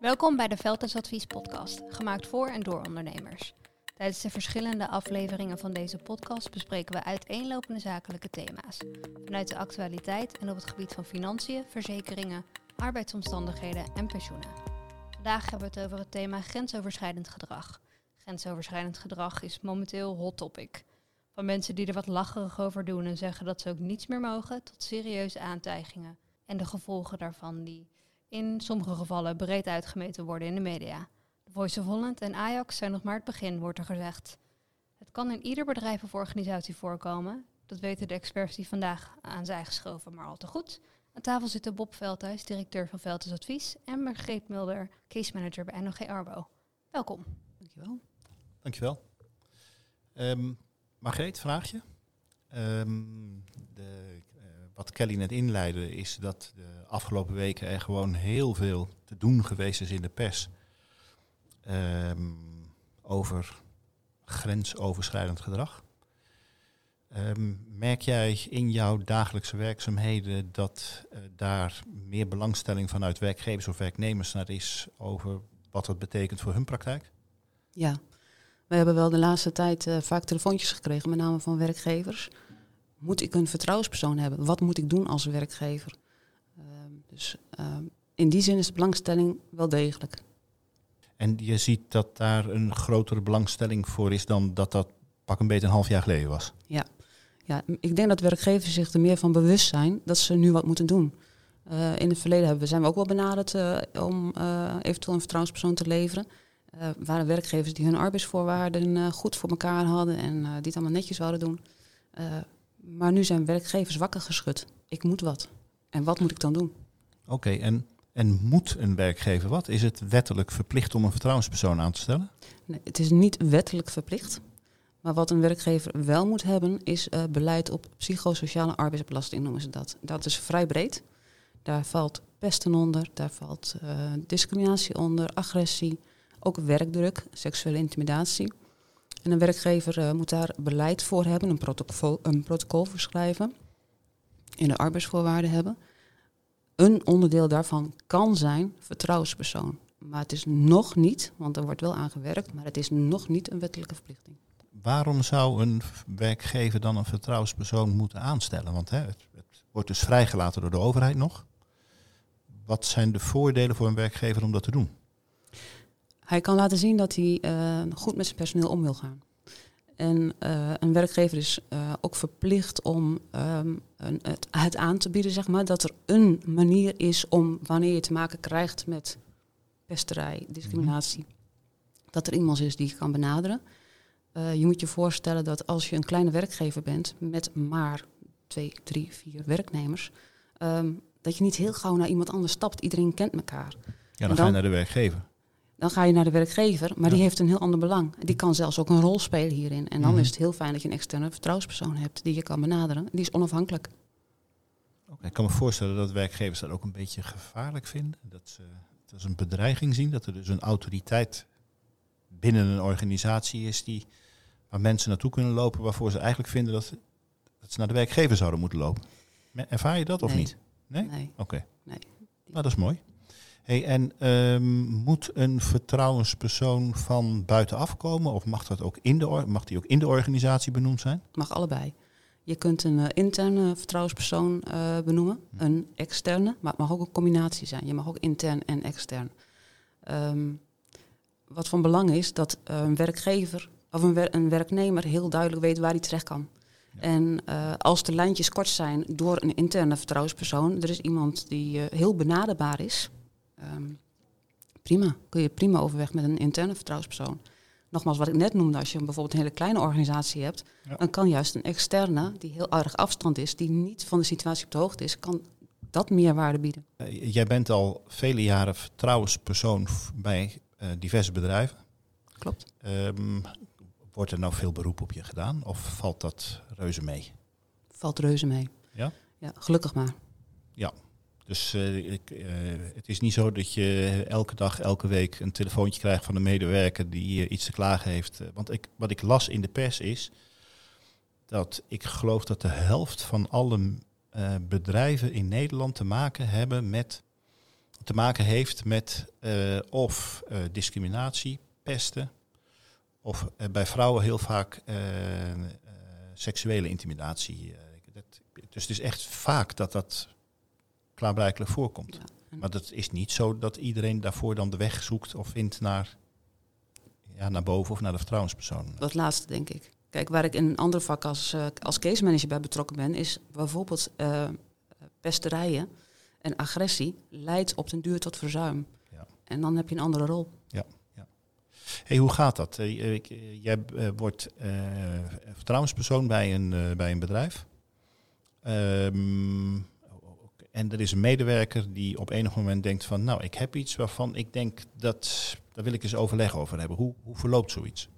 Welkom bij de Veldhuisadvies podcast, gemaakt voor en door ondernemers. Tijdens de verschillende afleveringen van deze podcast bespreken we uiteenlopende zakelijke thema's. Vanuit de actualiteit en op het gebied van financiën, verzekeringen, arbeidsomstandigheden en pensioenen. Vandaag hebben we het over het thema grensoverschrijdend gedrag. Grensoverschrijdend gedrag is momenteel hot topic. Van mensen die er wat lacherig over doen en zeggen dat ze ook niets meer mogen, tot serieuze aantijgingen. En de gevolgen daarvan die in sommige gevallen breed uitgemeten worden in de media. De Voice of Holland en Ajax zijn nog maar het begin, wordt er gezegd. Het kan in ieder bedrijf of organisatie voorkomen. Dat weten de experts die vandaag aan zijn geschoven maar al te goed. Aan tafel zitten Bob Veldhuis, directeur van Veldhuis Advies, en Margreet Mulder, case manager bij NOG Arbo. Welkom. Dankjewel. Dankjewel. Um, Margreet, vraagje. Um, de, wat Kelly net inleidde is dat de afgelopen weken er gewoon heel veel te doen geweest is in de pers um, over grensoverschrijdend gedrag. merk jij in jouw dagelijkse werkzaamheden dat uh, daar meer belangstelling vanuit werkgevers of werknemers naar is over wat dat betekent voor hun praktijk? Ja, we hebben wel de laatste tijd uh, vaak telefoontjes gekregen, met name van werkgevers. Moet ik een vertrouwenspersoon hebben? Wat moet ik doen als werkgever? Uh, dus uh, in die zin is de belangstelling wel degelijk. En je ziet dat daar een grotere belangstelling voor is dan dat dat pak een beetje een half jaar geleden was? Ja. ja, ik denk dat werkgevers zich er meer van bewust zijn dat ze nu wat moeten doen. Uh, in het verleden hebben, zijn we ook wel benaderd uh, om uh, eventueel een vertrouwenspersoon te leveren. Waren werkgevers die hun arbeidsvoorwaarden goed voor elkaar hadden en die het allemaal netjes zouden doen. Maar nu zijn werkgevers wakker geschud. Ik moet wat. En wat moet ik dan doen? Oké, okay, en, en moet een werkgever wat? Is het wettelijk verplicht om een vertrouwenspersoon aan te stellen? Nee, het is niet wettelijk verplicht. Maar wat een werkgever wel moet hebben, is beleid op psychosociale arbeidsbelasting, noemen ze dat. Dat is vrij breed. Daar valt pesten onder, daar valt discriminatie onder, agressie, ook werkdruk, seksuele intimidatie. En een werkgever uh, moet daar beleid voor hebben, een protocol, een protocol voor schrijven, in de arbeidsvoorwaarden hebben. Een onderdeel daarvan kan zijn vertrouwenspersoon. Maar het is nog niet, want er wordt wel aan gewerkt, maar het is nog niet een wettelijke verplichting. Waarom zou een werkgever dan een vertrouwenspersoon moeten aanstellen? Want hè, het wordt dus vrijgelaten door de overheid nog. Wat zijn de voordelen voor een werkgever om dat te doen? Hij kan laten zien dat hij uh, goed met zijn personeel om wil gaan. En uh, een werkgever is uh, ook verplicht om um, een, het, het, aan te bieden, zeg maar, dat er een manier is om wanneer je te maken krijgt met pesterij, discriminatie, mm -hmm. dat er iemand is die je kan benaderen. je moet je voorstellen dat als je een kleine werkgever bent met maar twee, drie, vier werknemers, um, dat je niet heel gauw naar iemand anders stapt. Iedereen kent elkaar. Ja, dan, dan ga je naar de werkgever dan ga je naar de werkgever, maar ja. die heeft een heel ander belang. Die kan zelfs ook een rol spelen hierin. En dan -hmm. is het heel fijn dat je een externe vertrouwenspersoon hebt die je kan benaderen. Die is onafhankelijk. Okay, ik kan me voorstellen dat werkgevers dat ook een beetje gevaarlijk vinden. Dat ze het als een bedreiging zien. Dat er dus een autoriteit binnen een organisatie is die, waar mensen naartoe kunnen lopen waarvoor ze eigenlijk vinden dat, dat ze naar de werkgever zouden moeten lopen. Ervaar je dat of nee. niet? Nee? Nee. Oké. Okay. Nee. Nou, dat is mooi. Hey, en um, moet een vertrouwenspersoon van buitenaf komen? Of mag, dat ook in de, mag die ook in de organisatie benoemd zijn? Mag allebei. Je kunt een uh, interne vertrouwenspersoon uh, benoemen, hm. een externe, maar het mag ook een combinatie zijn. Je mag ook intern en extern. Um, wat van belang is dat uh, een werkgever of een, wer een, werknemer heel duidelijk weet waar hij terecht kan. Ja. En uh, als de lijntjes kort zijn door een interne vertrouwenspersoon, er is iemand die uh, heel benaderbaar is, Um, prima, kun je prima overweg met een interne vertrouwenspersoon. Nogmaals, wat ik net noemde, als je bijvoorbeeld een hele kleine organisatie hebt, ja. dan kan juist een externe, die heel erg afstand is, die niet van de situatie op de hoogte is, kan dat meerwaarde bieden. Uh, jij bent al vele jaren vertrouwenspersoon bij uh, diverse bedrijven. Klopt. Um, wordt er nou veel beroep op je gedaan of valt dat reuze mee? Valt reuze mee. Ja? Ja, gelukkig maar. Ja, dus uh, ik, uh, het is niet zo dat je elke dag, elke week een telefoontje krijgt van een medewerker die uh, iets te klagen heeft. Want ik, wat ik las in de pers is dat ik geloof dat de helft van alle bedrijven in Nederland te maken hebben met te maken heeft met eh, of eh, discriminatie, pesten, of eh, bij vrouwen heel vaak eh, eh, seksuele intimidatie. eh, dat, dus het is echt vaak dat dat klaarblijkelijk voorkomt. Ja. Maar dat is niet zo dat iedereen daarvoor dan de weg zoekt of vindt naar, ja, naar boven of naar de vertrouwenspersoon. Dat laatste, denk ik. Kijk, waar ik in een ander vak als, eh, als case manager bij betrokken ben, is bijvoorbeeld eh, pesterijen en agressie leidt op den duur tot verzuim. Ja. En dan heb je een andere rol. Hey, hoe gaat dat? Eh, jij wordt vertrouwenspersoon bij een, bij een bedrijf. Ehm, en er is een medewerker die op enig moment denkt van... nou, ik heb iets waarvan ik denk dat... daar wil ik eens overleg over hebben. Hoe, hoe verloopt zoiets?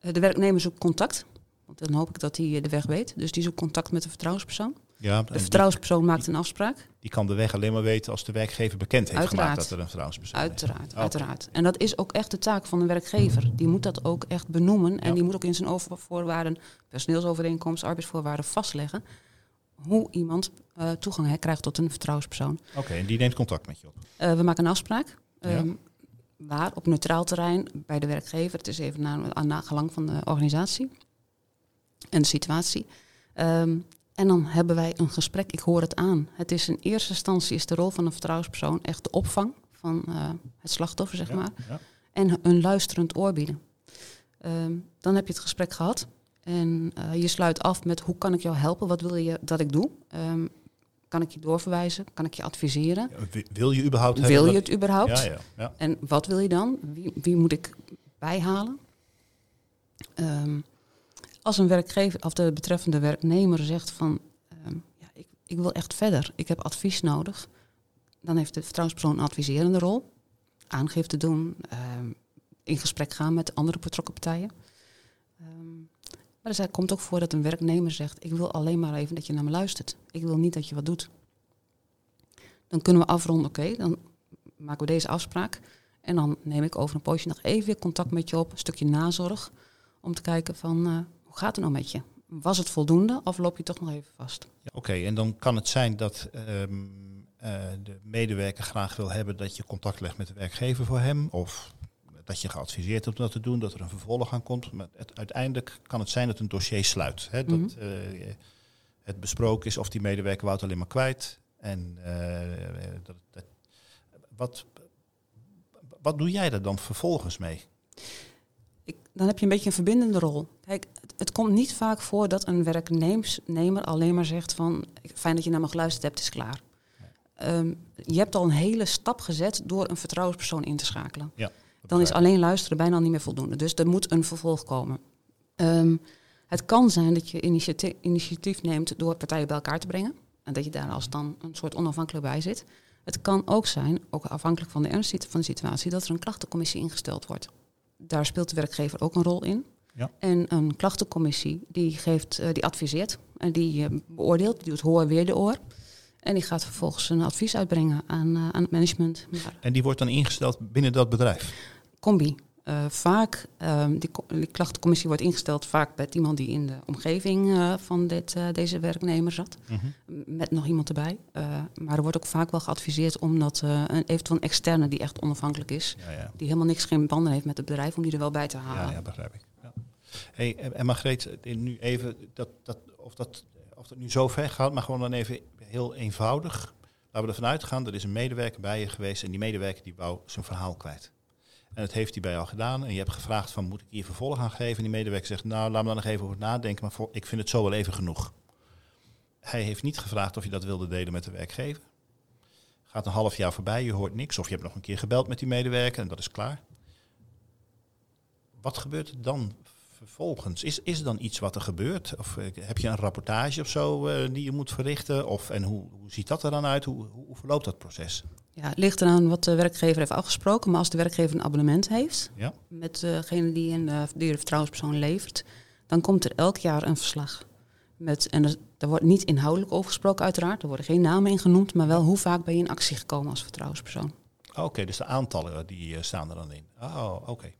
Eh, de werknemer zoekt contact, want dan hoop ik dat hij eh, de weg weet. Dus die zoekt contact met de vertrouwenspersoon. Ja, De die, vertrouwenspersoon maakt een afspraak. die kan de weg alleen maar weten als de werkgever bekend heeft Uiteraard. gemaakt dat er een vertrouwenspersoon is. Uiteraard, Oké. uiteraard. En dat is ook echt de taak van de werkgever. Die moet dat ook echt benoemen. En Ja. die moet ook in zijn overvoorwaarden, personeelsovereenkomst, arbeidsvoorwaarden vastleggen. Hoe iemand eh, toegang hè, krijgt tot een vertrouwenspersoon. Oké, en die neemt contact met je op. Eh, we maken een afspraak. Ja. ehm, Waar? Op neutraal terrein bij de werkgever. Het is even aan nagelang van de organisatie en de situatie. Ehm, en dan hebben wij een gesprek. Ik hoor het aan. Het is in eerste instantie is de rol van een vertrouwenspersoon echt de opvang van eh, het slachtoffer, zeg Ja, maar. ja. En een luisterend oor bieden. Ehm, dan heb je het gesprek gehad. En eh, je sluit af met hoe kan ik jou helpen? Wat wil je dat ik doe? Ehm, kan ik je doorverwijzen? Kan ik je adviseren? Wi- Wil je überhaupt hebben Wil je het überhaupt? Ja, ja, ja. En wat wil je dan? Wie, wie moet ik bijhalen? Ehm, als een werkgever of de betreffende werknemer zegt van ja, ik, ik wil echt verder, ik heb advies nodig, dan heeft de vertrouwenspersoon een adviserende rol. Aangifte doen, in gesprek gaan met andere betrokken partijen. Maar er komt ook voor dat een werknemer zegt: Ik wil alleen maar even dat je naar me luistert. Ik wil niet dat je wat doet. Dan kunnen we afronden, oké, dan maken we deze afspraak. En dan neem ik over een poosje nog even weer contact met je op, een stukje nazorg. Om te kijken van, eh, hoe gaat het nou met je? Was het voldoende of loop je toch nog even vast? Ja, Oké, en dan kan het zijn dat ehm, eh, de medewerker graag wil hebben dat je contact legt met de werkgever voor hem. Of dat je geadviseerd hebt om dat te doen, dat er een vervolg aan komt. Maar het, uiteindelijk kan het zijn dat een dossier sluit. Hè, dat Mhm. eh, het besproken is of die medewerker wou het alleen maar kwijt. En eh, dat, dat, wat, wat doe jij daar dan vervolgens mee? Ik, dan heb je een beetje een verbindende rol. Kijk, het, het komt niet vaak voor dat een werknemer alleen maar zegt van... fijn dat je naar me geluisterd hebt, het is klaar. Ehm, je hebt al een hele stap gezet door een vertrouwenspersoon in te schakelen. Ja, Dan is alleen luisteren bijna niet meer voldoende. Dus er moet een vervolg komen. Ehm, het kan zijn dat je initiatief, initiatief neemt door partijen bij elkaar te brengen. En dat je daar als dan een soort onafhankelijk bij zit. Het kan ook zijn, ook afhankelijk van de ernst van de situatie, dat er een klachtencommissie ingesteld wordt. Daar speelt de werkgever ook een rol in. Ja. En een klachtencommissie die, geeft, eh, die adviseert en die eh, beoordeelt, die doet hoor weer de oor. En die gaat vervolgens een advies uitbrengen aan, eh, aan het management. En die wordt dan ingesteld binnen dat bedrijf. Combi. Eh, vaak, ehm, die, die klachtencommissie wordt ingesteld vaak bij iemand die in de omgeving eh, van dit, eh, deze werknemer zat. Mhm. Met nog iemand erbij. Maar er wordt ook vaak wel geadviseerd om dat een, eventueel een externe die echt onafhankelijk is. Ja, ja. Die helemaal niks, geen banden heeft met het bedrijf, om die er wel bij te halen. Ja, ja, begrijp ik. Ja. Hey, en Margreet, nu even, dat, dat, of, dat, of dat nu zo ver gaat, maar gewoon dan even heel eenvoudig. Laten we ervan uitgaan, er is een medewerker bij je geweest en die medewerker die wou zijn verhaal kwijt. En dat heeft hij bij jou gedaan en je hebt gevraagd van moet ik hier vervolg aan geven? En die medewerker zegt nou laat me dan nog even over nadenken, maar voor, ik vind het zo wel even genoeg. Hij heeft niet gevraagd of je dat wilde delen met de werkgever. Gaat een half jaar voorbij, je hoort niks. Of je hebt nog een keer gebeld met die medewerker en dat is klaar. Wat gebeurt er dan vervolgens? Is, is er dan iets wat er gebeurt? Of eh, heb je een rapportage of zo eh, die je moet verrichten? Of, en hoe, hoe ziet dat er dan uit? Hoe, hoe verloopt dat proces? Ja, het ligt eraan wat de werkgever heeft afgesproken. Maar als de werkgever een abonnement heeft Ja? met degene die, een, eh, die de vertrouwenspersoon levert, dan komt er elk jaar een verslag. Met, en er, er wordt niet inhoudelijk over gesproken, uiteraard. Er worden geen namen in genoemd, maar wel hoe vaak ben je in actie gekomen als vertrouwenspersoon. Oké, dus de aantallen die eh, staan er dan in. Oh, oké.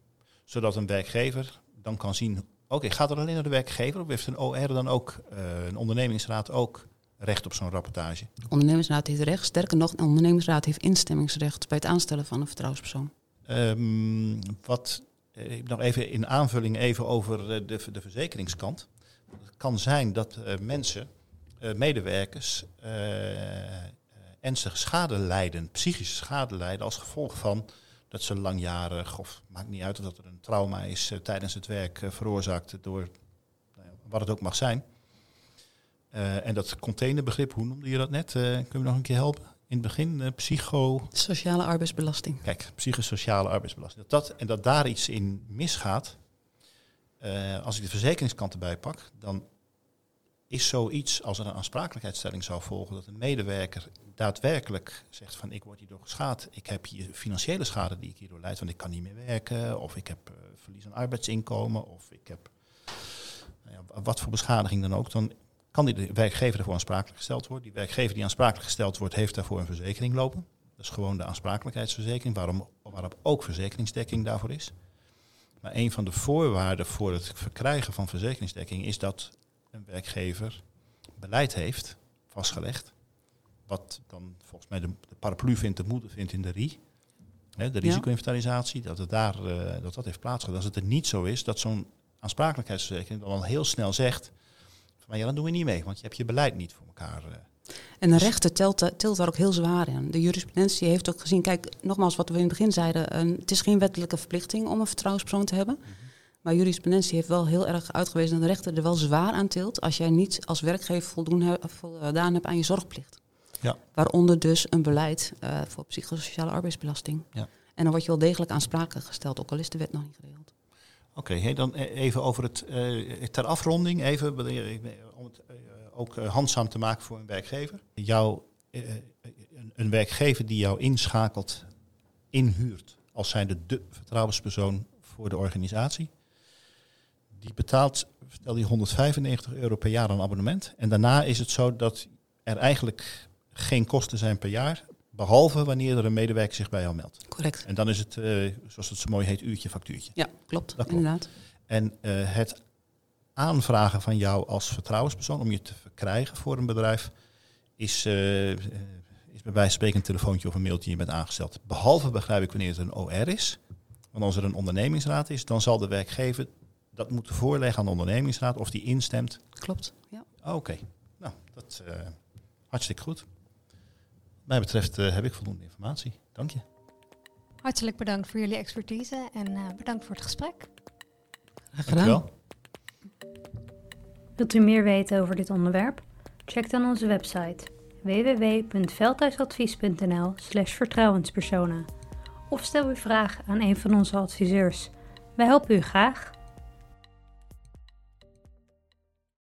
Zodat een werkgever dan kan zien... Oké, gaat er alleen naar de werkgever of heeft een OR dan ook, eh, een ondernemingsraad ook... recht op zo'n rapportage? De ondernemersraad heeft recht. Sterker nog, de ondernemersraad heeft instemmingsrecht bij het aanstellen van een vertrouwenspersoon. Um, wat uh, nog even in aanvulling even over uh, de, de verzekeringskant. Het kan zijn dat uh, mensen, medewerkers, ernstige schade lijden, psychische schade lijden als gevolg van dat ze langjarig, of maakt niet uit of dat er een trauma is tijdens het werk veroorzaakt door nou ja, wat het ook mag zijn. En dat containerbegrip, hoe noemde je dat net? kun je nog een keer helpen? in het begin, uh, psycho... Sociale arbeidsbelasting. Kijk, psychosociale arbeidsbelasting. Dat dat, en dat daar iets in misgaat, uh, als ik de verzekeringskant erbij pak, dan is zoiets als er een aansprakelijkheidsstelling zou volgen, dat een medewerker daadwerkelijk zegt van ik word hierdoor geschaad, ik heb hier financiële schade die ik hierdoor leid, want ik kan niet meer werken, of ik heb uh, verlies aan arbeidsinkomen, of ik heb nou ja, wat voor beschadiging dan ook, dan kan die werkgever ervoor aansprakelijk gesteld worden. Die werkgever die aansprakelijk gesteld wordt, heeft daarvoor een verzekering lopen. Dat is gewoon de aansprakelijkheidsverzekering, waarom, waarop ook verzekeringsdekking daarvoor is. Maar een van de voorwaarden voor het verkrijgen van verzekeringsdekking is dat een werkgever beleid heeft vastgelegd. Wat dan volgens mij de, de paraplu vindt, de moeder vindt in de RI. Hè, de risico-inventarisatie, dat, het daar, uh, dat dat heeft plaatsgehad. Als het er niet zo is, dat zo'n aansprakelijkheidsverzekering dan al heel snel zegt maar ja, dan doen we niet mee, want je hebt je beleid niet voor elkaar. Uh. En de rechter telt, telt daar ook heel zwaar in. De jurisprudentie heeft ook gezien, kijk, nogmaals wat we in het begin zeiden, een, het is geen wettelijke verplichting om een vertrouwenspersoon te hebben. Mm -hmm. Maar jurisprudentie heeft wel heel erg uitgewezen dat de rechter er wel zwaar aan tilt als jij niet als werkgever voldoen voldaan hebt aan je zorgplicht. Ja. Waaronder dus een beleid uh, voor psychosociale arbeidsbelasting. Ja. En dan word je wel degelijk aansprakelijk gesteld, ook al is de wet nog niet geregeld. Oké, dan e-, even over het, uh, ter afronding, even om het uh, ook uh, handzaam te maken voor een werkgever. Jou, een, een, werkgever die jou inschakelt, inhuurt als zijnde de vertrouwenspersoon voor de organisatie. Die betaalt, stel die 195 euro per jaar aan abonnement. En daarna is het zo dat er eigenlijk geen kosten zijn per jaar. Behalve wanneer er een medewerker zich bij jou meldt. Correct. En dan is het, uh, zoals het zo mooi heet, uurtje factuurtje. Ja, klopt. klopt. Inderdaad. En uh, het aanvragen van jou als vertrouwenspersoon om je te verkrijgen voor een bedrijf is, uh, is bij wijze van spreken een telefoontje of een mailtje je bent aangesteld. Behalve begrijp ik wanneer het een OR is. Want als er een ondernemingsraad is, dan zal de werkgever dat moeten voorleggen aan de ondernemingsraad of die instemt. Klopt, ja. Oké, okay. nou, dat hartstikke goed mij betreft uh, heb ik voldoende informatie. Dank je. Hartelijk bedankt voor jullie expertise en uh, bedankt voor het gesprek. Graag gedaan. Wilt u meer weten over dit onderwerp? Check dan onze website www.veldhuisadvies.nl slash vertrouwenspersonen of stel uw vraag aan een van onze adviseurs. Wij helpen u graag.